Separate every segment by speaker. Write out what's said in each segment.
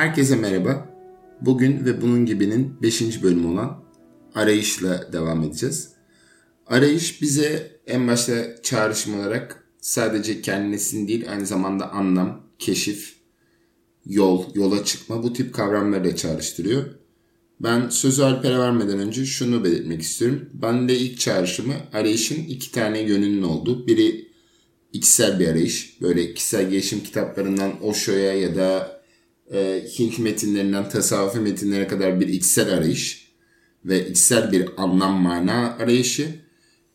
Speaker 1: Herkese merhaba. Bugün ve bunun gibinin 5. bölümü olan arayışla devam edeceğiz. Arayış bize en başta çağrışım olarak sadece kendisini değil aynı zamanda anlam, keşif, yol, yola çıkma bu tip kavramları da çağrıştırıyor. Ben sözü Alper'e vermeden önce şunu belirtmek istiyorum. Ben de ilk çağrışımı arayışın iki tane yönünün olduğu. Biri içsel bir arayış. Böyle kişisel gelişim kitaplarından Osho'ya ya da e, Hint metinlerinden tasavvufi metinlere kadar bir içsel arayış ve içsel bir anlam mana arayışı.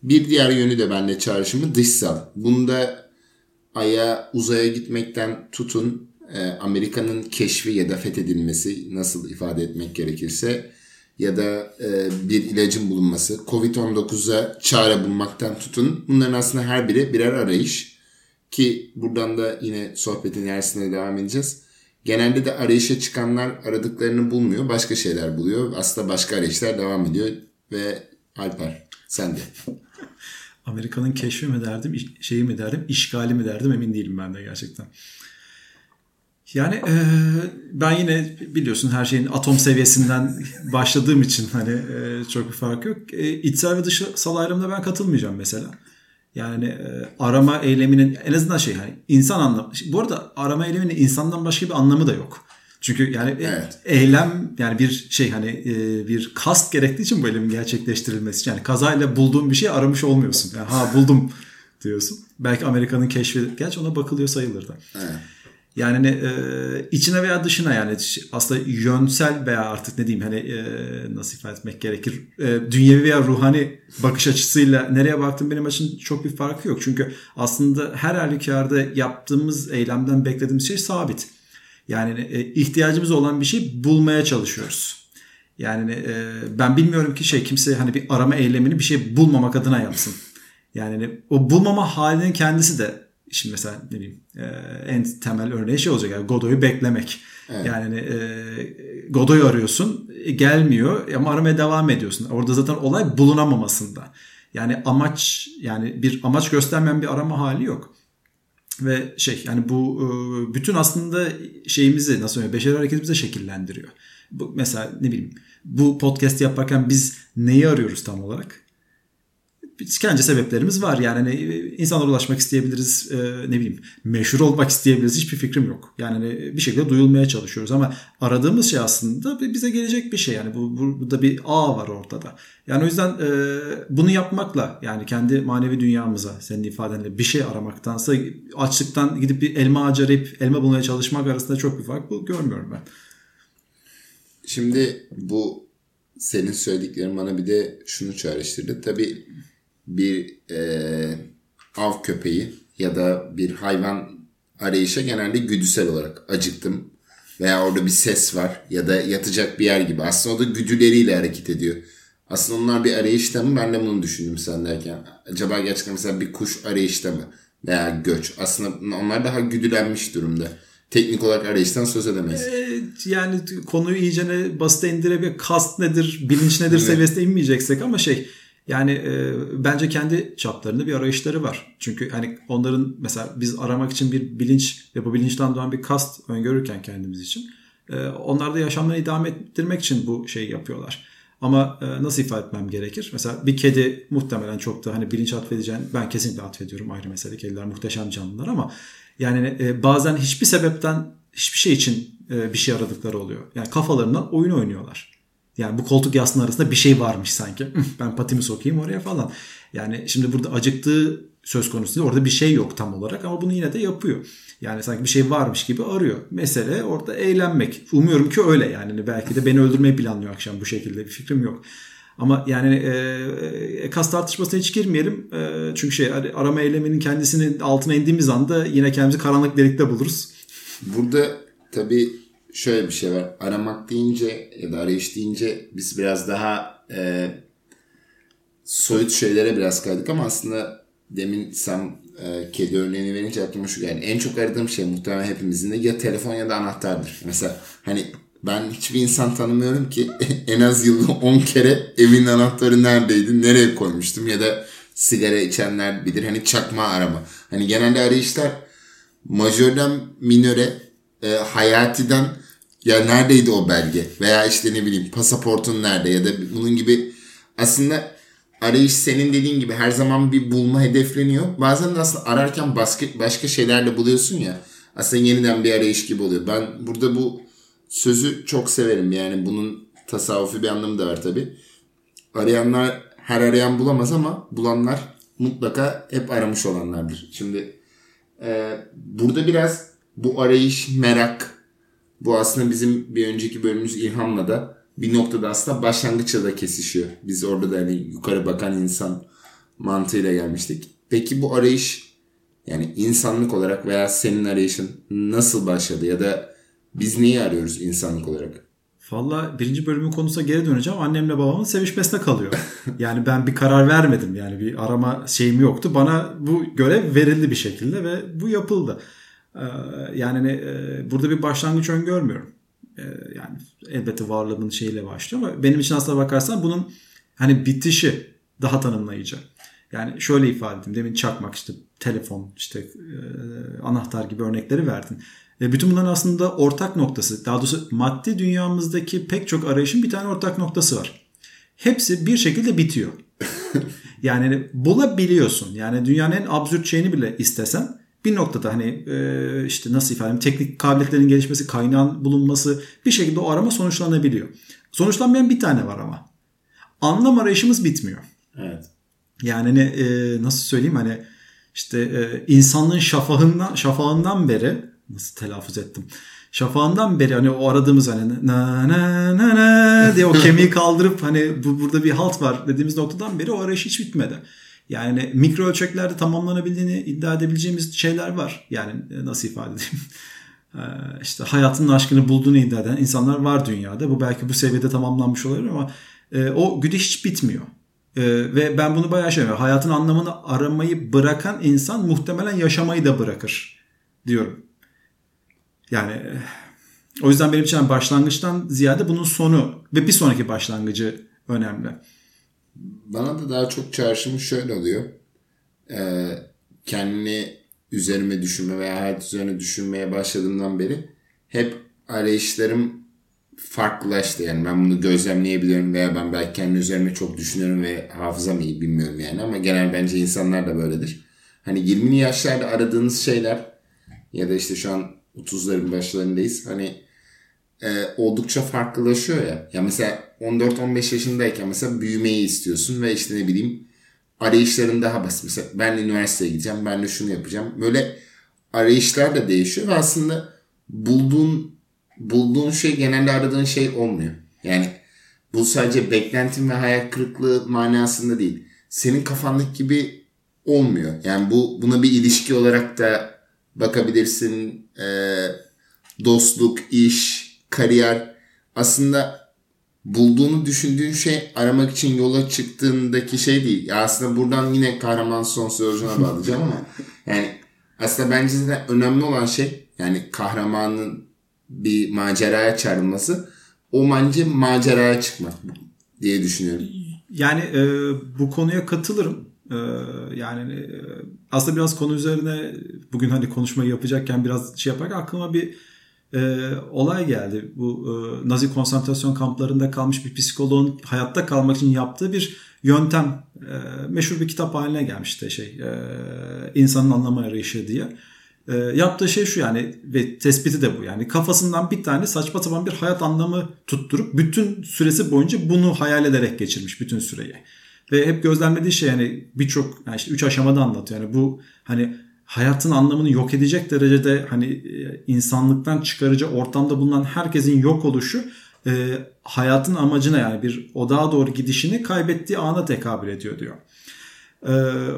Speaker 1: Bir diğer yönü de bende çağrışımı dışsal. Bunda aya uzaya gitmekten tutun e, Amerika'nın keşfi ya da fethedilmesi nasıl ifade etmek gerekirse ya da e, bir ilacın bulunması, Covid-19'a çare bulmaktan tutun. Bunların aslında her biri birer arayış. Ki buradan da yine sohbetin ilerisine devam edeceğiz. Genelde de arayışa çıkanlar aradıklarını bulmuyor. Başka şeyler buluyor. Aslında başka arayışlar devam ediyor. Ve Alper sen de.
Speaker 2: Amerika'nın keşfi mi derdim, şeyi mi derdim, işgali mi derdim emin değilim ben de gerçekten. Yani e, ben yine biliyorsun her şeyin atom seviyesinden başladığım için hani e, çok bir fark yok. E, içsel ve dışsal ayrımda ben katılmayacağım mesela. Yani e, arama eyleminin en azından şey hani insan anlamı. Bu arada arama eyleminin insandan başka bir anlamı da yok. Çünkü yani evet. eylem yani bir şey hani e, bir kast gerektiği için bu eylemin gerçekleştirilmesi. Yani kazayla bulduğun bir şey aramış olmuyorsun. Yani ha buldum diyorsun. Belki Amerika'nın keşfi gerçi ona bakılıyor sayılır da. Evet. Yani e, içine veya dışına yani aslında yönsel veya artık ne diyeyim hani e, nasıl ifade etmek gerekir e, dünyevi veya ruhani bakış açısıyla nereye baktım benim için çok bir farkı yok. Çünkü aslında her halükarda yaptığımız eylemden beklediğimiz şey sabit. Yani e, ihtiyacımız olan bir şey bulmaya çalışıyoruz. Yani e, ben bilmiyorum ki şey kimse hani bir arama eylemini bir şey bulmamak adına yapsın. Yani o bulmama halinin kendisi de Şimdi mesela ne bileyim e, en temel örneği şey olacak yani Godoy'u beklemek. Evet. Yani e, Godoy'u arıyorsun e, gelmiyor ama aramaya devam ediyorsun. Orada zaten olay bulunamamasında. Yani amaç yani bir amaç göstermeyen bir arama hali yok. Ve şey yani bu e, bütün aslında şeyimizi nasıl söyleyeyim beşeri hareketimizi şekillendiriyor. Bu, mesela ne bileyim bu podcast yaparken biz neyi arıyoruz tam olarak? Kendi sebeplerimiz var. Yani hani insanlara ulaşmak isteyebiliriz, e, ne bileyim meşhur olmak isteyebiliriz. Hiçbir fikrim yok. Yani hani bir şekilde duyulmaya çalışıyoruz ama aradığımız şey aslında bize gelecek bir şey. Yani bu burada bir ağ var ortada. Yani o yüzden e, bunu yapmakla yani kendi manevi dünyamıza senin ifadenle bir şey aramaktansa açlıktan gidip bir elma ağacı arayıp elma bulmaya çalışmak arasında çok bir fark bu görmüyorum ben.
Speaker 1: Şimdi bu senin söylediklerin bana bir de şunu çağrıştırdı. Tabii bir e, av köpeği ya da bir hayvan arayışa genelde güdüsel olarak acıktım veya orada bir ses var ya da yatacak bir yer gibi. Aslında o da güdüleriyle hareket ediyor. Aslında onlar bir arayışta mı? Ben de bunu düşündüm sen derken. Acaba gerçekten mesela bir kuş arayışta mı? Veya göç. Aslında onlar daha güdülenmiş durumda. Teknik olarak arayıştan söz edemeyiz.
Speaker 2: Ee, yani konuyu iyicene basite indirebilir. Kast nedir, bilinç nedir seviyesine inmeyeceksek ama şey yani e, bence kendi çaplarında bir arayışları var. Çünkü hani onların mesela biz aramak için bir bilinç ve bu bilinçten doğan bir kast öngörürken kendimiz için e, onlar da yaşamlarını idame ettirmek için bu şeyi yapıyorlar. Ama e, nasıl ifade etmem gerekir? Mesela bir kedi muhtemelen çok da hani bilinç atfedeceğin ben kesinlikle atfediyorum ayrı mesele. Kediler muhteşem canlılar ama yani e, bazen hiçbir sebepten hiçbir şey için e, bir şey aradıkları oluyor. Yani kafalarından oyun oynuyorlar. Yani bu koltuk yastığının arasında bir şey varmış sanki. ben patimi sokayım oraya falan. Yani şimdi burada acıktığı söz konusu değil. Orada bir şey yok tam olarak ama bunu yine de yapıyor. Yani sanki bir şey varmış gibi arıyor. Mesele orada eğlenmek. Umuyorum ki öyle yani. Hani belki de beni öldürmeyi planlıyor akşam bu şekilde bir fikrim yok. Ama yani e, e, kas tartışmasına hiç girmeyelim. E, çünkü şey arama eyleminin kendisinin altına indiğimiz anda yine kendimizi karanlık delikte buluruz.
Speaker 1: Burada tabii şöyle bir şey var. Aramak deyince ya da arayış deyince biz biraz daha e, soyut şeylere biraz kaydık ama aslında demin sen e, kedi örneğini verince aklıma şu yani en çok aradığım şey muhtemelen hepimizin de ya telefon ya da anahtardır. Mesela hani ben hiçbir insan tanımıyorum ki en az yılda 10 kere evin anahtarı neredeydi, nereye koymuştum ya da sigara içenler bilir hani çakma arama. Hani genelde arayışlar majörden minöre, e, hayatiden Ya neredeydi o belge? Veya işte ne bileyim pasaportun nerede ya da bunun gibi aslında arayış senin dediğin gibi her zaman bir bulma hedefleniyor. Bazen de aslında ararken başka, başka şeylerle buluyorsun ya. Aslında yeniden bir arayış gibi oluyor. Ben burada bu sözü çok severim. Yani bunun tasavvufi bir anlamı da var tabi. Arayanlar her arayan bulamaz ama bulanlar mutlaka hep aramış olanlardır. Şimdi e, burada biraz bu arayış, merak bu aslında bizim bir önceki bölümümüz İlham'la da bir noktada aslında başlangıçta da kesişiyor. Biz orada da hani yukarı bakan insan mantığıyla gelmiştik. Peki bu arayış yani insanlık olarak veya senin arayışın nasıl başladı ya da biz neyi arıyoruz insanlık olarak?
Speaker 2: Valla birinci bölümün konusuna geri döneceğim. Annemle babamın sevişmesine kalıyor. yani ben bir karar vermedim. Yani bir arama şeyim yoktu. Bana bu görev verildi bir şekilde ve bu yapıldı. Ee, yani e, burada bir başlangıç öngörmüyorum. Ee, yani elbette varlığının şeyiyle başlıyor ama benim için aslına bakarsan bunun hani bitişi daha tanımlayıcı. Yani şöyle ifade edeyim. Demin çakmak işte telefon işte e, anahtar gibi örnekleri verdin. Bütün bunların aslında ortak noktası daha doğrusu maddi dünyamızdaki pek çok arayışın bir tane ortak noktası var. Hepsi bir şekilde bitiyor. yani bulabiliyorsun. Yani dünyanın en absürt şeyini bile istesen bir noktada hani e, işte nasıl ifade edeyim teknik kabiliyetlerin gelişmesi, kaynağın bulunması bir şekilde o arama sonuçlanabiliyor. Sonuçlanmayan bir tane var ama. Anlam arayışımız bitmiyor.
Speaker 1: Evet.
Speaker 2: Yani hani, e, nasıl söyleyeyim hani işte e, insanlığın şafağından şafağından beri nasıl telaffuz ettim. Şafağından beri hani o aradığımız hani na na na na diye o kemiği kaldırıp hani bu burada bir halt var dediğimiz noktadan beri o arayış hiç bitmedi. Yani mikro ölçeklerde tamamlanabildiğini iddia edebileceğimiz şeyler var. Yani e, nasıl ifade edeyim? E, işte hayatının aşkını bulduğunu iddia eden insanlar var dünyada. Bu belki bu seviyede tamamlanmış olabilir ama e, o güdü hiç bitmiyor. Ve ben bunu bayağı şey Hayatın anlamını aramayı bırakan insan muhtemelen yaşamayı da bırakır diyorum. Yani o yüzden benim için başlangıçtan ziyade bunun sonu ve bir sonraki başlangıcı önemli
Speaker 1: bana da daha çok çağrışımı şöyle oluyor. Ee, kendini üzerime düşünme veya hayat üzerine düşünmeye başladığımdan beri hep arayışlarım farklılaştı. Yani ben bunu gözlemleyebiliyorum veya ben belki kendi üzerime çok düşünüyorum ve hafızam iyi bilmiyorum yani ama genel bence insanlar da böyledir. Hani 20'li yaşlarda aradığınız şeyler ya da işte şu an 30'ların başlarındayız. Hani e, oldukça farklılaşıyor ya. Ya mesela 14-15 yaşındayken mesela büyümeyi istiyorsun ve işte ne bileyim arayışların daha basit. Mesela ben üniversiteye gideceğim, ben de şunu yapacağım. Böyle arayışlar da değişiyor ve aslında bulduğun bulduğun şey genelde aradığın şey olmuyor. Yani bu sadece beklentin ve hayal kırıklığı manasında değil. Senin kafandaki gibi olmuyor. Yani bu buna bir ilişki olarak da bakabilirsin. Ee, dostluk, iş, kariyer aslında bulduğunu düşündüğün şey aramak için yola çıktığındaki şey değil. Ya aslında buradan yine kahraman sonsuz yolculuğuna bağlayacağım ama yani aslında bence de önemli olan şey yani kahramanın bir maceraya çağrılması o bence maceraya çıkmak diye düşünüyorum.
Speaker 2: Yani e, bu konuya katılırım. E, yani e, aslında biraz konu üzerine bugün hani konuşmayı yapacakken biraz şey yaparak aklıma bir e, olay geldi. Bu e, Nazi konsantrasyon kamplarında kalmış bir psikoloğun hayatta kalmak için yaptığı bir yöntem e, meşhur bir kitap haline gelmişti şey e, insanın anlamı arayışı diye. E, yaptığı şey şu yani ve tespiti de bu yani kafasından bir tane saçma sapan bir hayat anlamı tutturup bütün süresi boyunca bunu hayal ederek geçirmiş bütün süreyi. Ve hep gözlemlediği şey yani birçok yani işte üç aşamada anlatıyor. Yani bu hani hayatın anlamını yok edecek derecede hani e, insanlıktan çıkarıcı ortamda bulunan herkesin yok oluşu e, hayatın amacına yani bir odağa doğru gidişini kaybettiği ana tekabül ediyor diyor. E,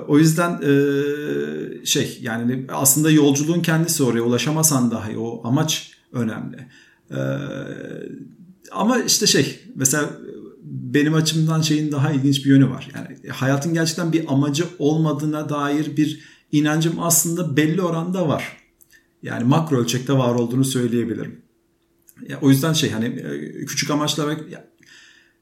Speaker 2: o yüzden e, şey yani aslında yolculuğun kendisi oraya ulaşamasan dahi o amaç önemli. E, ama işte şey mesela benim açımdan şeyin daha ilginç bir yönü var. Yani hayatın gerçekten bir amacı olmadığına dair bir inancım aslında belli oranda var. Yani makro ölçekte var olduğunu söyleyebilirim. Ya, o yüzden şey hani e, küçük amaçlar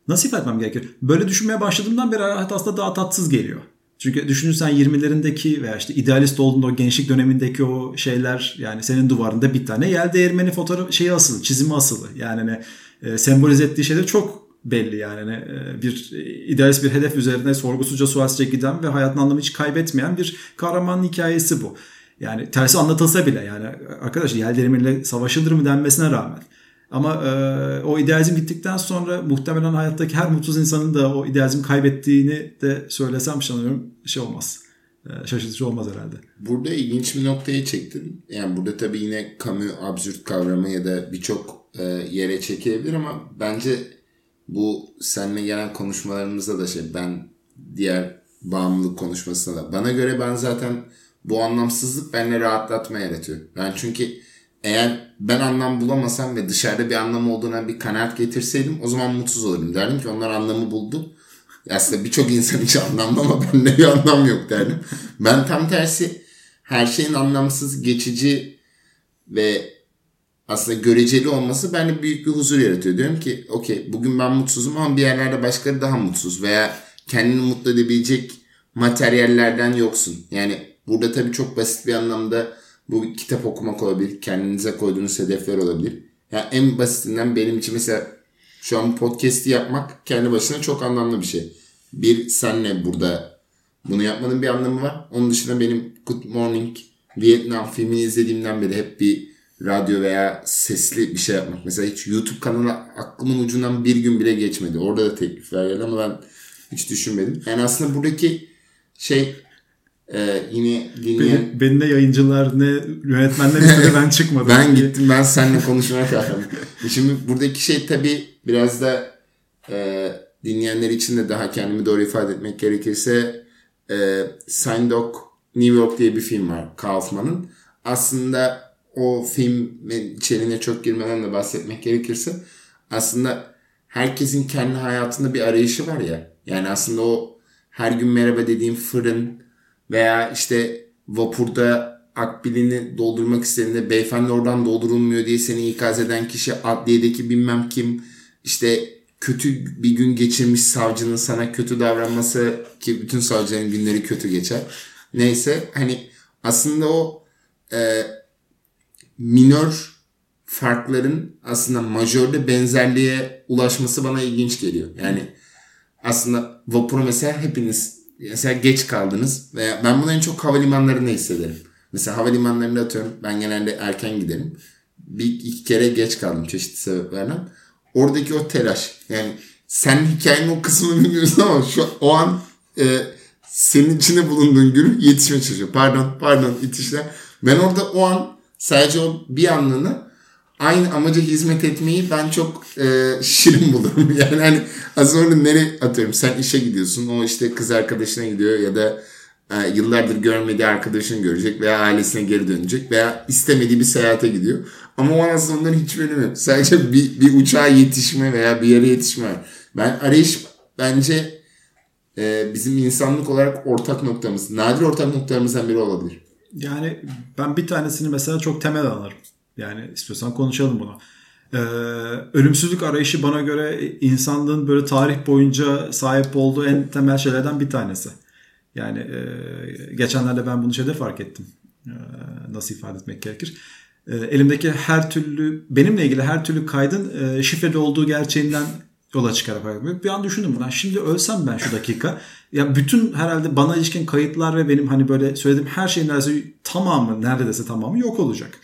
Speaker 2: nasıl ifade etmem gerekir? Böyle düşünmeye başladığımdan beri hayat aslında daha tatsız geliyor. Çünkü düşünürsen 20'lerindeki veya işte idealist olduğunda o gençlik dönemindeki o şeyler yani senin duvarında bir tane yel değirmeni fotoğraf şeyi asılı, çizimi asılı. Yani ne e, sembolize ettiği şeyler çok belli yani ne, e, bir idealist bir hedef üzerine sorgusuzca sualsizce giden ve hayatın anlamı hiç kaybetmeyen bir kahraman hikayesi bu. Yani tersi anlatılsa bile yani arkadaş yel değirmeniyle savaşılır mı denmesine rağmen ama e, o idealizm gittikten sonra muhtemelen hayattaki her mutsuz insanın da o idealizm kaybettiğini de söylesem sanıyorum şey olmaz. E, şaşırtıcı olmaz herhalde.
Speaker 1: Burada ilginç bir noktaya çektin. Yani burada tabii yine kamu absürt kavramı ya da birçok e, yere çekilebilir ama bence bu seninle gelen konuşmalarımızda da şey ben diğer bağımlılık konuşmasında da bana göre ben zaten bu anlamsızlık benimle rahatlatma yaratıyor. Ben çünkü eğer ben anlam bulamasam ve dışarıda bir anlam olduğuna bir kanaat getirseydim o zaman mutsuz olurdum. Derdim ki onlar anlamı buldu. Aslında birçok insan için anlamlı ama bende bir anlam yok derdim. Ben tam tersi her şeyin anlamsız, geçici ve aslında göreceli olması bende büyük bir huzur yaratıyor. Diyorum ki okey bugün ben mutsuzum ama bir yerlerde başkaları daha mutsuz veya kendini mutlu edebilecek materyallerden yoksun. Yani burada tabii çok basit bir anlamda bu kitap okumak olabilir. Kendinize koyduğunuz hedefler olabilir. Yani en basitinden benim için mesela şu an podcast'i yapmak kendi başına çok anlamlı bir şey. Bir senle burada bunu yapmanın bir anlamı var. Onun dışında benim Good Morning Vietnam filmini izlediğimden beri hep bir radyo veya sesli bir şey yapmak. Mesela hiç YouTube kanalı aklımın ucundan bir gün bile geçmedi. Orada da teklifler geldi ama ben hiç düşünmedim. Yani aslında buradaki şey ee, yine dinleyen...
Speaker 2: Beni, beni de yayıncılar ne yönetmenler istedi ben çıkmadım.
Speaker 1: ben gittim ben seninle konuşmaya kalktım. Şimdi buradaki şey tabii biraz da e, dinleyenler için de daha kendimi doğru ifade etmek gerekirse e, Sign Dog New York diye bir film var Kaufman'ın. Aslında o filmin içeriğine çok girmeden de bahsetmek gerekirse aslında herkesin kendi hayatında bir arayışı var ya. Yani aslında o her gün merhaba dediğim fırın, veya işte vapurda akbilini doldurmak istediğinde beyefendi oradan doldurulmuyor diye seni ikaz eden kişi adliyedeki bilmem kim işte kötü bir gün geçirmiş savcının sana kötü davranması ki bütün savcıların günleri kötü geçer. Neyse hani aslında o e, minör farkların aslında majörde benzerliğe ulaşması bana ilginç geliyor. Yani aslında vapuru mesela hepiniz mesela geç kaldınız veya ben bunu en çok havalimanlarında hissederim. Mesela havalimanlarında atıyorum ben genelde erken giderim. Bir iki kere geç kaldım çeşitli sebeplerden. Oradaki o telaş yani sen hikayenin o kısmını bilmiyorsun ama şu o an e, senin içinde bulunduğun gün yetişme çalışıyor. Pardon pardon itişler. Ben orada o an sadece o bir anlığını aynı amaca hizmet etmeyi ben çok e, şirin bulurum. Yani hani az sonra nereye atıyorum sen işe gidiyorsun o işte kız arkadaşına gidiyor ya da e, yıllardır görmediği arkadaşını görecek veya ailesine geri dönecek veya istemediği bir seyahate gidiyor. Ama o aslında onların hiç önemi yok. Sadece bir, bir uçağa yetişme veya bir yere yetişme. Ben arayış bence e, bizim insanlık olarak ortak noktamız. Nadir ortak noktalarımızdan biri olabilir.
Speaker 2: Yani ben bir tanesini mesela çok temel alırım. Yani istiyorsan konuşalım bunu. Ee, ölümsüzlük arayışı bana göre insanlığın böyle tarih boyunca sahip olduğu en temel şeylerden bir tanesi. Yani e, geçenlerde ben bunu şeyde fark ettim. E, nasıl ifade etmek gerekir? E, elimdeki her türlü, benimle ilgili her türlü kaydın e, şifreli olduğu gerçeğinden yola çıkarak bir an düşündüm buna. Şimdi ölsem ben şu dakika. Ya bütün herhalde bana ilişkin kayıtlar ve benim hani böyle söylediğim her şeyin neredeyse tamamı neredeyse tamamı yok olacak.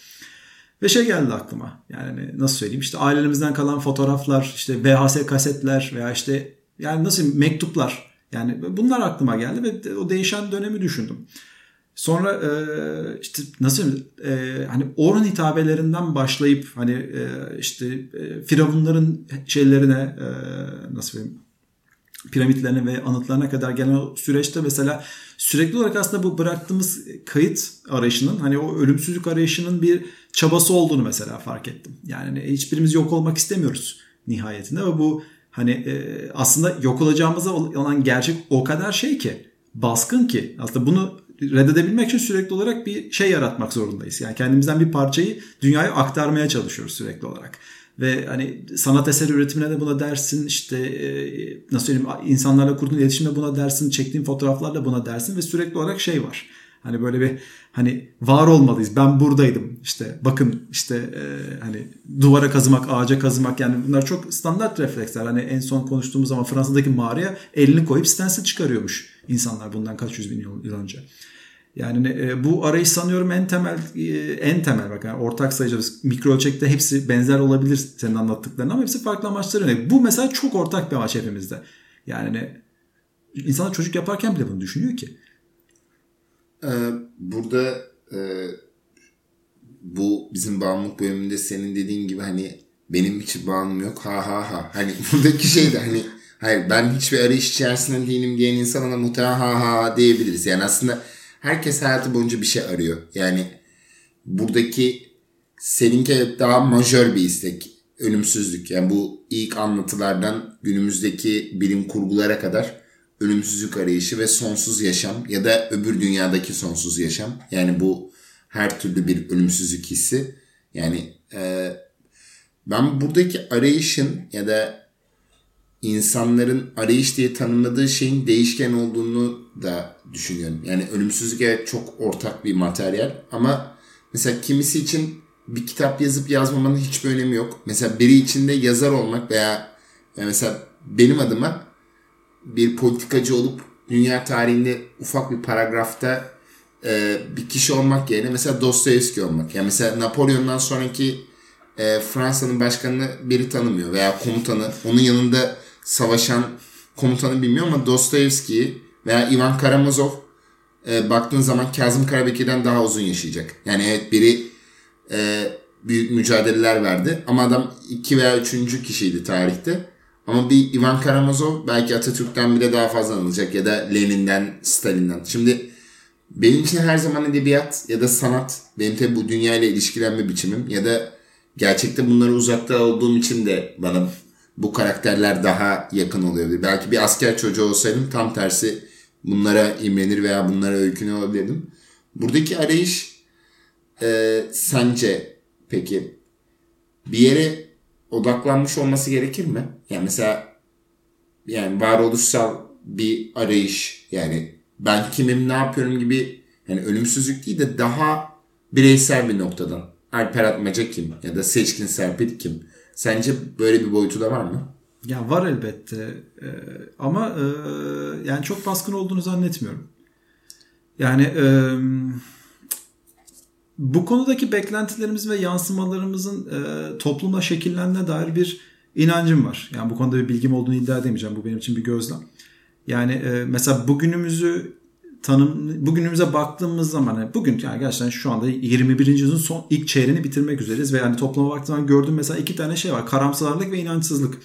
Speaker 2: Ve şey geldi aklıma. Yani nasıl söyleyeyim işte ailelerimizden kalan fotoğraflar, işte VHS kasetler veya işte yani nasıl mektuplar. Yani bunlar aklıma geldi ve o değişen dönemi düşündüm. Sonra e, işte nasıl e, hani Orhun hitabelerinden başlayıp hani e, işte e, firavunların şeylerine e, nasıl diyeyim piramitlerine ve anıtlarına kadar gelen o süreçte mesela sürekli olarak aslında bu bıraktığımız kayıt arayışının hani o ölümsüzlük arayışının bir çabası olduğunu mesela fark ettim. Yani hani hiçbirimiz yok olmak istemiyoruz nihayetinde ve bu hani e, aslında yok olacağımıza olan gerçek o kadar şey ki baskın ki aslında bunu reddedebilmek için sürekli olarak bir şey yaratmak zorundayız. Yani kendimizden bir parçayı dünyaya aktarmaya çalışıyoruz sürekli olarak. ve hani sanat eseri üretimine de buna dersin işte e, nasıl söyleyeyim insanlarla kurduğun iletişimde buna dersin çektiğin fotoğraflarla buna dersin ve sürekli olarak şey var. Hani böyle bir hani var olmalıyız. Ben buradaydım. İşte bakın işte e, hani duvara kazımak, ağaca kazımak yani bunlar çok standart refleksler. Hani en son konuştuğumuz zaman Fransa'daki mağaraya elini koyup stencil çıkarıyormuş insanlar bundan kaç yüz bin yıl, önce. Yani e, bu arayış sanıyorum en temel e, en temel bak yani ortak sayıcı mikro ölçekte hepsi benzer olabilir senin anlattıkların ama hepsi farklı amaçları yönelik. Bu mesela çok ortak bir amaç hepimizde. Yani insanlar çocuk yaparken bile bunu düşünüyor ki.
Speaker 1: Ee, burada e, bu bizim bağımlılık bölümünde senin dediğin gibi hani benim hiç bağımlım yok ha ha ha. Hani buradaki şey de hani hayır ben hiçbir arayış içerisinde değilim diyen insana muhtemelen ha ha diyebiliriz. Yani aslında herkes hayatı boyunca bir şey arıyor. Yani buradaki seninki daha majör bir istek. Ölümsüzlük. Yani bu ilk anlatılardan günümüzdeki bilim kurgulara kadar ölümsüzlük arayışı ve sonsuz yaşam ya da öbür dünyadaki sonsuz yaşam. Yani bu her türlü bir ölümsüzlük hissi. Yani e, ben buradaki arayışın ya da insanların arayış diye tanımladığı şeyin değişken olduğunu da düşünüyorum. Yani ölümsüzlük evet çok ortak bir materyal ama mesela kimisi için bir kitap yazıp yazmamanın hiçbir önemi yok. Mesela biri için de yazar olmak veya yani mesela benim adıma bir politikacı olup dünya tarihinde ufak bir paragrafta e, bir kişi olmak yerine mesela Dostoyevski olmak. Yani mesela Napolyon'dan sonraki e, Fransa'nın başkanını biri tanımıyor veya komutanı. Onun yanında savaşan komutanı bilmiyor ama Dostoyevski'yi veya Ivan Karamazov e, baktığın zaman Kazım Karabekir'den daha uzun yaşayacak. Yani evet biri e, büyük mücadeleler verdi ama adam iki veya üçüncü kişiydi tarihte. Ama bir Ivan Karamazov belki Atatürk'ten bile daha fazla anılacak ya da Lenin'den, Stalin'den. Şimdi benim için her zaman edebiyat ya da sanat benim tabi bu dünyayla ilişkilenme biçimim ya da gerçekte bunları uzakta olduğum için de bana bu karakterler daha yakın oluyor. Belki bir asker çocuğu olsaydım tam tersi bunlara imrenir veya bunlara öykünü olabilirdim. Buradaki arayış e, sence peki bir yere odaklanmış olması gerekir mi? Yani mesela yani varoluşsal bir arayış yani ben kimim ne yapıyorum gibi yani ölümsüzlük değil de daha bireysel bir noktadan. Alper Atmaca kim ya da Seçkin Serpil kim? Sence böyle bir boyutu da var mı?
Speaker 2: Ya var elbette ee, ama e, yani çok baskın olduğunu zannetmiyorum. Yani e, bu konudaki beklentilerimiz ve yansımalarımızın e, toplumla şekillendiğine dair bir inancım var. Yani bu konuda bir bilgim olduğunu iddia edemeyeceğim. Bu benim için bir gözlem. Yani e, mesela bugünümüzü tanım bugünümüze baktığımız zaman yani bugün yani gerçekten şu anda 21. yüzyılın son ilk çeyreğini bitirmek üzereyiz ve yani topluma baktığım zaman gördüğüm mesela iki tane şey var. Karamsarlık ve inançsızlık.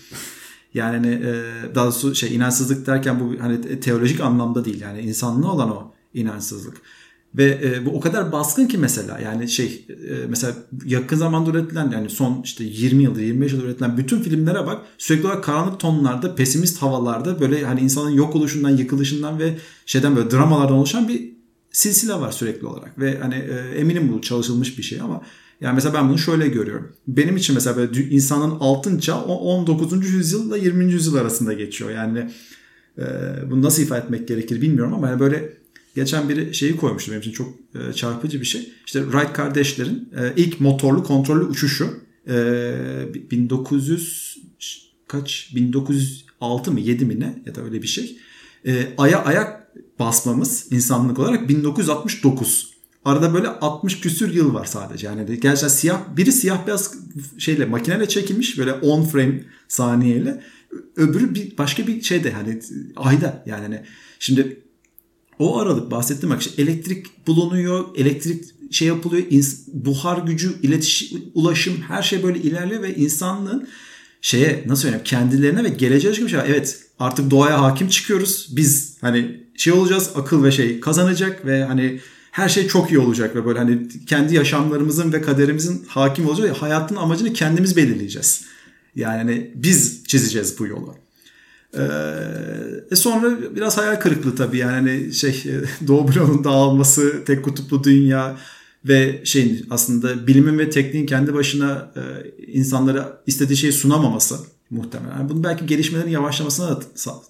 Speaker 2: Yani hani, e, daha doğrusu şey inançsızlık derken bu hani teolojik anlamda değil yani insanlığa olan o inançsızlık. Ve e, bu o kadar baskın ki mesela yani şey e, mesela yakın zamanda üretilen yani son işte 20 yıldır 25 yıldır üretilen bütün filmlere bak sürekli olarak karanlık tonlarda pesimist havalarda böyle hani insanın yok oluşundan yıkılışından ve şeyden böyle dramalardan oluşan bir silsile var sürekli olarak. Ve hani e, eminim bu çalışılmış bir şey ama yani mesela ben bunu şöyle görüyorum. Benim için mesela böyle insanın altın çağı 19. yüzyılla 20. yüzyıl arasında geçiyor. Yani e, bunu nasıl ifade etmek gerekir bilmiyorum ama yani böyle geçen biri şeyi koymuştu benim için çok e, çarpıcı bir şey. İşte Wright kardeşlerin e, ilk motorlu kontrollü uçuşu e, 1900 kaç 1906 mı 7 mi ne ya da öyle bir şey. E, aya ayak basmamız insanlık olarak 1969. Arada böyle 60 küsür yıl var sadece. Yani gerçekten siyah biri siyah beyaz şeyle makineyle çekilmiş böyle 10 frame saniyeyle. Öbürü bir başka bir şeyde hani ayda yani hani şimdi o aralık bahsettiğim bak işte elektrik bulunuyor, elektrik şey yapılıyor, buhar gücü, iletişim, ulaşım her şey böyle ilerliyor ve insanlığın şeye nasıl söyleyeyim kendilerine ve geleceğe çıkmış. Evet artık doğaya hakim çıkıyoruz. Biz hani şey olacağız akıl ve şey kazanacak ve hani her şey çok iyi olacak ve böyle hani kendi yaşamlarımızın ve kaderimizin hakim olacak. Hayatın amacını kendimiz belirleyeceğiz. Yani hani biz çizeceğiz bu yolu. Ee, sonra biraz hayal kırıklığı tabii yani hani şey Doğu bloğunun dağılması, tek kutuplu dünya ve şeyin aslında bilimin ve tekniğin kendi başına e, insanlara istediği şeyi sunamaması muhtemelen. Yani bunun belki gelişmelerin yavaşlamasına da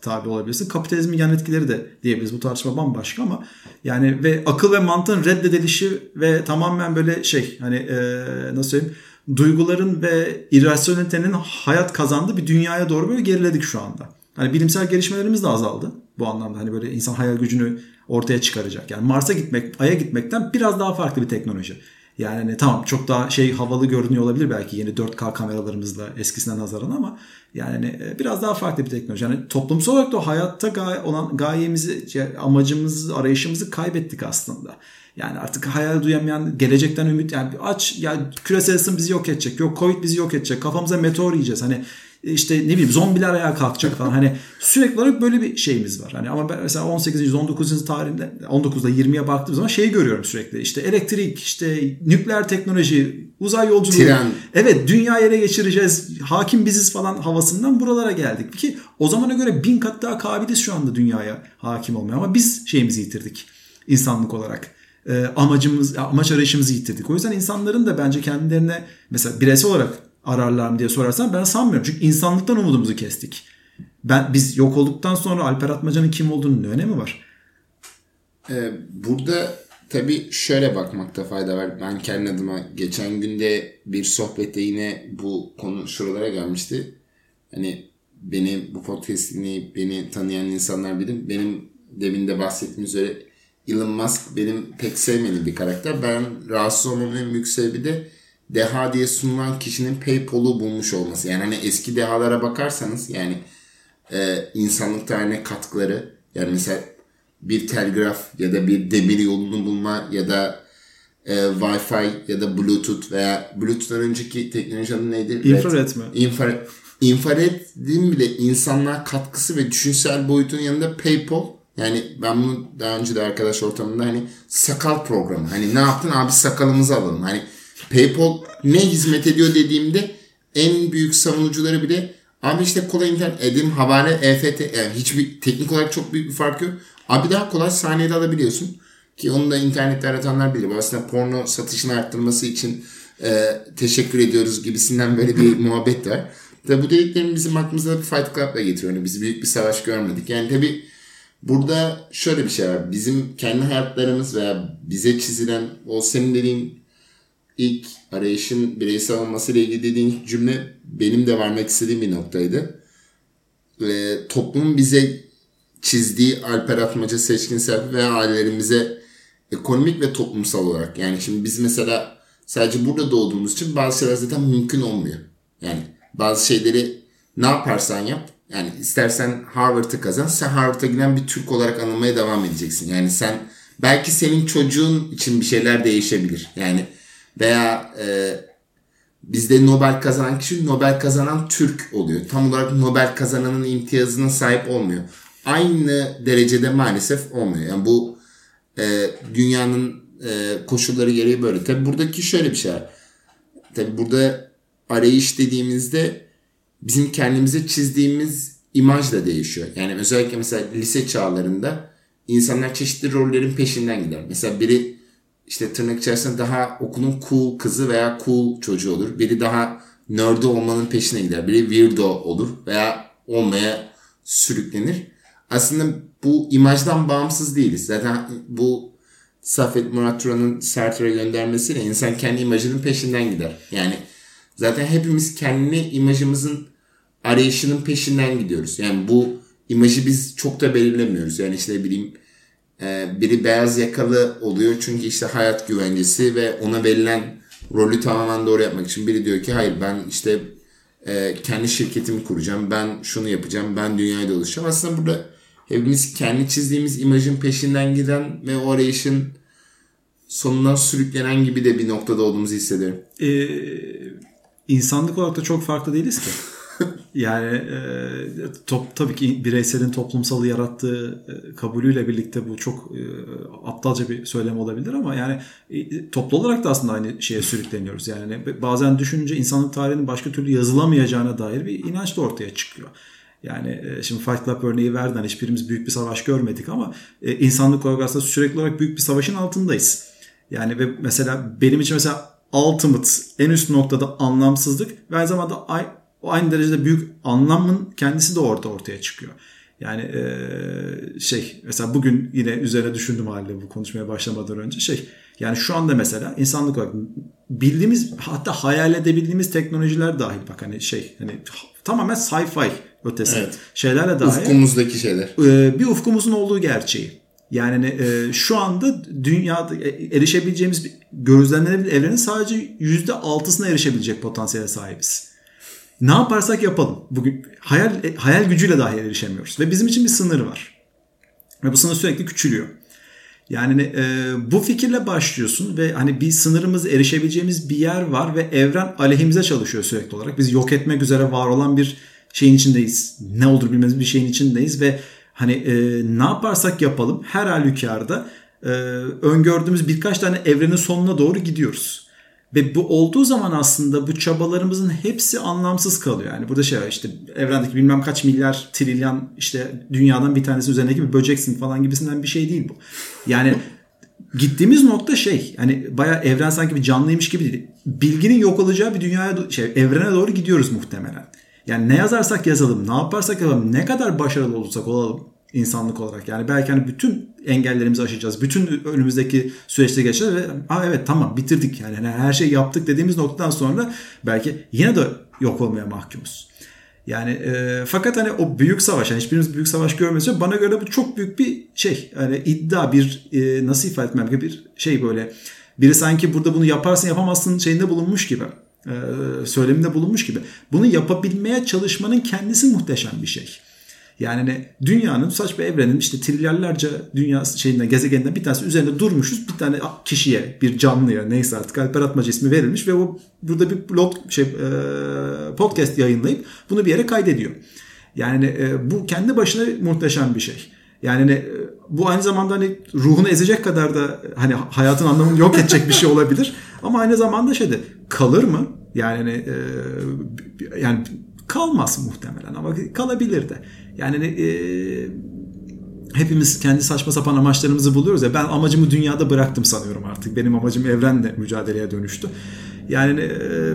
Speaker 2: tabi olabilirsin. Kapitalizmin yan etkileri de diyebiliriz. Bu tartışma bambaşka ama yani ve akıl ve mantığın reddedilişi ve tamamen böyle şey hani e, nasıl söyleyeyim duyguların ve irrasyonelitenin hayat kazandığı bir dünyaya doğru böyle geriledik şu anda. Hani bilimsel gelişmelerimiz de azaldı bu anlamda. Hani böyle insan hayal gücünü ortaya çıkaracak. Yani Mars'a gitmek, Ay'a gitmekten biraz daha farklı bir teknoloji. Yani hani tamam çok daha şey havalı görünüyor olabilir belki yeni 4K kameralarımızla eskisine nazaran ama yani hani, e, biraz daha farklı bir teknoloji. Yani toplumsal olarak da hayatta gaye, olan gayemizi, amacımızı, arayışımızı kaybettik aslında. Yani artık hayal duyamayan, gelecekten ümit yani aç ya küresel ısın bizi yok edecek. Yok Covid bizi yok edecek. Kafamıza meteor yiyeceğiz. Hani işte ne bileyim zombiler ayağa kalkacak falan. Hani sürekli olarak böyle bir şeyimiz var. Hani ama ben mesela 18. 19. tarihinde 19'da 20'ye baktığım zaman şeyi görüyorum sürekli. İşte elektrik, işte nükleer teknoloji, uzay yolculuğu. Tren. Evet dünya ele geçireceğiz. Hakim biziz falan havasından buralara geldik. Ki o zamana göre bin kat daha kabiliz şu anda dünyaya hakim olmaya. Ama biz şeyimizi yitirdik insanlık olarak e, amacımız amaç arayışımızı yitirdik. O yüzden insanların da bence kendilerine mesela bireysel olarak ararlar mı diye sorarsan ben sanmıyorum. Çünkü insanlıktan umudumuzu kestik. Ben biz yok olduktan sonra Alper Atmaca'nın kim olduğunun ne önemi var?
Speaker 1: Ee, burada tabii şöyle bakmakta fayda var. Ben kendi adıma geçen günde bir sohbette yine bu konu şuralara gelmişti. Hani beni bu podcast beni tanıyan insanlar bilir. Benim demin de bahsettiğim üzere Elon Musk benim pek sevmediğim bir karakter. Ben rahatsız olmamın en büyük sebebi de deha diye sunulan kişinin PayPal'u bulmuş olması. Yani hani eski dehalara bakarsanız yani e, insanlık tarihine katkıları yani mesela bir telgraf ya da bir demir yolunu bulma ya da e, Wi-Fi ya da Bluetooth veya Bluetooth'tan önceki teknoloji adı neydi?
Speaker 2: İnfrared mi?
Speaker 1: İnfrared. İnfrared'in bile insanlığa katkısı ve düşünsel boyutun yanında PayPal yani ben bunu daha önce de arkadaş ortamında hani sakal programı. Hani ne yaptın abi sakalımızı alalım. Hani PayPal ne hizmet ediyor dediğimde en büyük savunucuları bile abi işte kolay internet edim havale EFT yani hiçbir teknik olarak çok büyük bir fark yok. Abi daha kolay saniyede alabiliyorsun. Ki onu da internette aratanlar bilir. Aslında porno satışını arttırması için e, teşekkür ediyoruz gibisinden böyle bir muhabbet var. Tabi bu dediklerim bizim aklımıza bir Fight Club'la getiriyor. Yani biz büyük bir savaş görmedik. Yani tabi burada şöyle bir şey var. Bizim kendi hayatlarımız veya bize çizilen o senin dediğin ilk arayışın bireysel olmasıyla ilgili dediğin cümle benim de vermek istediğim bir noktaydı. E, toplumun bize çizdiği Alper Atmaca seçkin serpi veya ailelerimize ekonomik ve toplumsal olarak yani şimdi biz mesela sadece burada doğduğumuz için bazı şeyler zaten mümkün olmuyor. Yani bazı şeyleri ne yaparsan yap yani istersen Harvard'ı kazan sen Harvard'a giden bir Türk olarak anılmaya devam edeceksin. Yani sen belki senin çocuğun için bir şeyler değişebilir. Yani veya e, bizde Nobel kazanan kişi Nobel kazanan Türk oluyor. Tam olarak Nobel kazananın imtiyazına sahip olmuyor. Aynı derecede maalesef olmuyor. Yani bu e, dünyanın e, koşulları gereği böyle. Tabi buradaki şöyle bir şey var. Tabi burada arayış dediğimizde bizim kendimize çizdiğimiz imaj da değişiyor. Yani özellikle mesela lise çağlarında insanlar çeşitli rollerin peşinden gider. Mesela biri işte tırnak içerisinde daha okulun cool kızı veya cool çocuğu olur. Biri daha nerdy olmanın peşine gider. Biri weirdo olur veya olmaya sürüklenir. Aslında bu imajdan bağımsız değiliz. Zaten bu Safet Murat Turan'ın Sartre'ye göndermesiyle insan kendi imajının peşinden gider. Yani zaten hepimiz kendi imajımızın arayışının peşinden gidiyoruz. Yani bu imajı biz çok da belirlemiyoruz. Yani işte bileyim ee, biri beyaz yakalı oluyor çünkü işte hayat güvencesi ve ona verilen rolü tamamen doğru yapmak için biri diyor ki hayır ben işte e, kendi şirketimi kuracağım ben şunu yapacağım ben dünyayı dolaşacağım aslında burada hepimiz kendi çizdiğimiz imajın peşinden giden ve o arayışın sonundan sürüklenen gibi de bir noktada olduğumuzu hissediyorum.
Speaker 2: Ee, insanlık olarak da çok farklı değiliz ki. Yani e, top, tabii ki bireyselin toplumsalı yarattığı e, kabulüyle birlikte bu çok e, aptalca bir söylem olabilir ama yani e, toplu olarak da aslında aynı şeye sürükleniyoruz. Yani bazen düşününce insanlık tarihinin başka türlü yazılamayacağına dair bir inanç da ortaya çıkıyor. Yani e, şimdi Fight Club örneği verden hiçbirimiz büyük bir savaş görmedik ama e, insanlık olarak aslında sürekli olarak büyük bir savaşın altındayız. Yani ve mesela benim için mesela ultimate en üst noktada anlamsızlık ve aynı zamanda o aynı derecede büyük anlamın kendisi de orada ortaya çıkıyor. Yani ee, şey mesela bugün yine üzerine düşündüm halde bu konuşmaya başlamadan önce şey yani şu anda mesela insanlık olarak bildiğimiz hatta hayal edebildiğimiz teknolojiler dahil bak hani şey hani tamamen sci-fi ötesi evet. şeylerle dahil.
Speaker 1: Ufkumuzdaki şeyler.
Speaker 2: E, bir ufkumuzun olduğu gerçeği. Yani e, şu anda dünyada erişebileceğimiz gözlemlenebilir evrenin sadece %6'sına erişebilecek potansiyele sahibiz. Ne yaparsak yapalım. Bugün hayal hayal gücüyle dahi erişemiyoruz. Ve bizim için bir sınır var. Ve bu sınır sürekli küçülüyor. Yani e, bu fikirle başlıyorsun ve hani bir sınırımız erişebileceğimiz bir yer var ve evren aleyhimize çalışıyor sürekli olarak. Biz yok etmek üzere var olan bir şeyin içindeyiz. Ne olur bilmez bir şeyin içindeyiz ve hani e, ne yaparsak yapalım her halükarda e, öngördüğümüz birkaç tane evrenin sonuna doğru gidiyoruz. Ve bu olduğu zaman aslında bu çabalarımızın hepsi anlamsız kalıyor. Yani burada şey işte evrendeki bilmem kaç milyar trilyan işte dünyadan bir tanesi üzerindeki bir böceksin falan gibisinden bir şey değil bu. Yani gittiğimiz nokta şey hani baya evren sanki bir canlıymış gibi değil. Bilginin yok olacağı bir dünyaya şey evrene doğru gidiyoruz muhtemelen. Yani ne yazarsak yazalım, ne yaparsak yapalım, ne kadar başarılı olursak olalım insanlık olarak. Yani belki hani bütün engellerimizi aşacağız. Bütün önümüzdeki süreçte geçeceğiz ve Aa, evet tamam bitirdik yani. yani her şeyi yaptık dediğimiz noktadan sonra belki yine de yok olmaya mahkumuz. Yani e, fakat hani o büyük savaş yani hiçbirimiz büyük savaş görmüyoruz. Bana göre bu çok büyük bir şey. Hani iddia bir e, nasıl ifade etmem gibi bir şey böyle. Biri sanki burada bunu yaparsın yapamazsın şeyinde bulunmuş gibi. E, söyleminde bulunmuş gibi. Bunu yapabilmeye çalışmanın kendisi muhteşem bir şey. Yani hani dünyanın saç bir evrenin işte trilyarlarca dünya şeyinden gezegeninden bir tanesi üzerinde durmuşuz. Bir tane kişiye, bir canlıya neyse artık Alper Atmaca ismi verilmiş ve o burada bir blog şey e, podcast yayınlayıp bunu bir yere kaydediyor. Yani e, bu kendi başına muhteşem bir şey. Yani hani, bu aynı zamanda hani ruhunu ezecek kadar da hani hayatın anlamını yok edecek bir şey olabilir. Ama aynı zamanda şeyde kalır mı? Yani hani, e, yani kalmaz muhtemelen ama kalabilir de. Yani e, hepimiz kendi saçma sapan amaçlarımızı buluyoruz ya ben amacımı dünyada bıraktım sanıyorum artık. Benim amacım evrenle mücadeleye dönüştü. Yani e,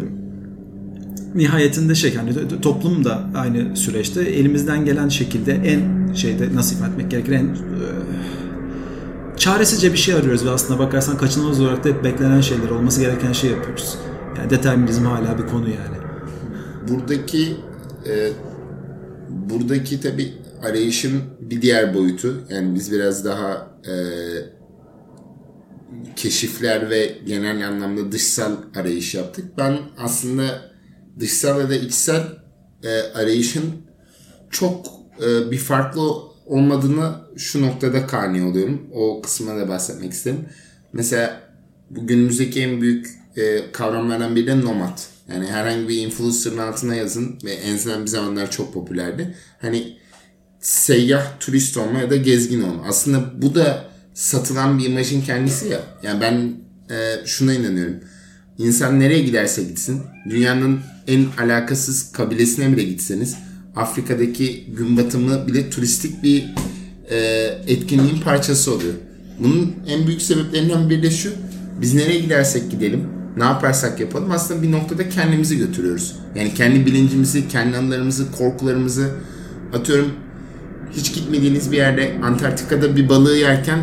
Speaker 2: nihayetinde şey yani toplum da aynı süreçte elimizden gelen şekilde en şeyde nasip etmek gereken en e, çaresizce bir şey arıyoruz ve aslında bakarsan kaçınılmaz olarak da beklenen şeyler olması gereken şey yapıyoruz. Yani determinizm hala bir konu yani.
Speaker 1: Buradaki e, buradaki tabi arayışın bir diğer boyutu yani biz biraz daha e, keşifler ve genel anlamda dışsal arayış yaptık. Ben aslında dışsal ya da içsel e, arayışın çok e, bir farklı olmadığını şu noktada kani oluyorum. O kısmına da bahsetmek isterim. Mesela bu günümüzdeki en büyük e, kavramlardan biri de nomad. Yani herhangi bir influencer'ın altına yazın ve en azından bir zamanlar çok popülerdi. Hani seyyah turist olma ya da gezgin olma. Aslında bu da satılan bir imajın kendisi ya. Yani ben e, şuna inanıyorum. İnsan nereye giderse gitsin, dünyanın en alakasız kabilesine bile gitseniz, Afrika'daki gün batımı bile turistik bir e, etkinliğin parçası oluyor. Bunun en büyük sebeplerinden biri de şu. Biz nereye gidersek gidelim, ne yaparsak yapalım aslında bir noktada kendimizi götürüyoruz. Yani kendi bilincimizi, kendi anılarımızı, korkularımızı atıyorum hiç gitmediğiniz bir yerde Antarktika'da bir balığı yerken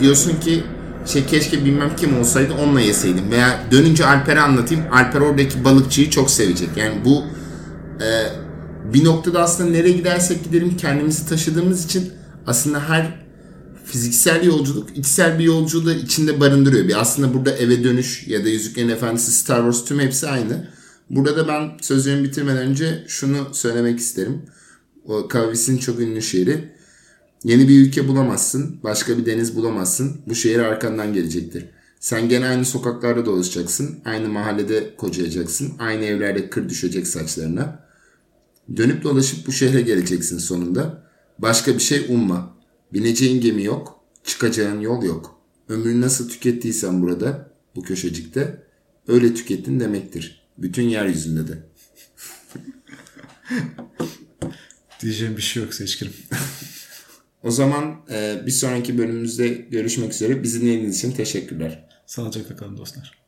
Speaker 1: diyorsun ki şey keşke bilmem kim olsaydı onunla yeseydim veya dönünce Alper'e anlatayım Alper oradaki balıkçıyı çok sevecek. Yani bu e, bir noktada aslında nereye gidersek gidelim kendimizi taşıdığımız için aslında her fiziksel yolculuk içsel bir yolculuğu da içinde barındırıyor. Bir aslında burada eve dönüş ya da Yüzüklerin Efendisi Star Wars tüm hepsi aynı. Burada da ben sözlerimi bitirmeden önce şunu söylemek isterim. O Kavis'in çok ünlü şiiri. Yeni bir ülke bulamazsın, başka bir deniz bulamazsın. Bu şehir arkandan gelecektir. Sen gene aynı sokaklarda dolaşacaksın, aynı mahallede kocayacaksın, aynı evlerde kır düşecek saçlarına. Dönüp dolaşıp bu şehre geleceksin sonunda. Başka bir şey umma. Bineceğin gemi yok, çıkacağın yol yok. Ömrünü nasıl tükettiysen burada, bu köşecikte, öyle tükettin demektir. Bütün yeryüzünde de.
Speaker 2: Diyeceğim bir şey yok seçkirim.
Speaker 1: o zaman e, bir sonraki bölümümüzde görüşmek üzere. Bizi dinlediğiniz için teşekkürler.
Speaker 2: Sağlıcakla kalın dostlar.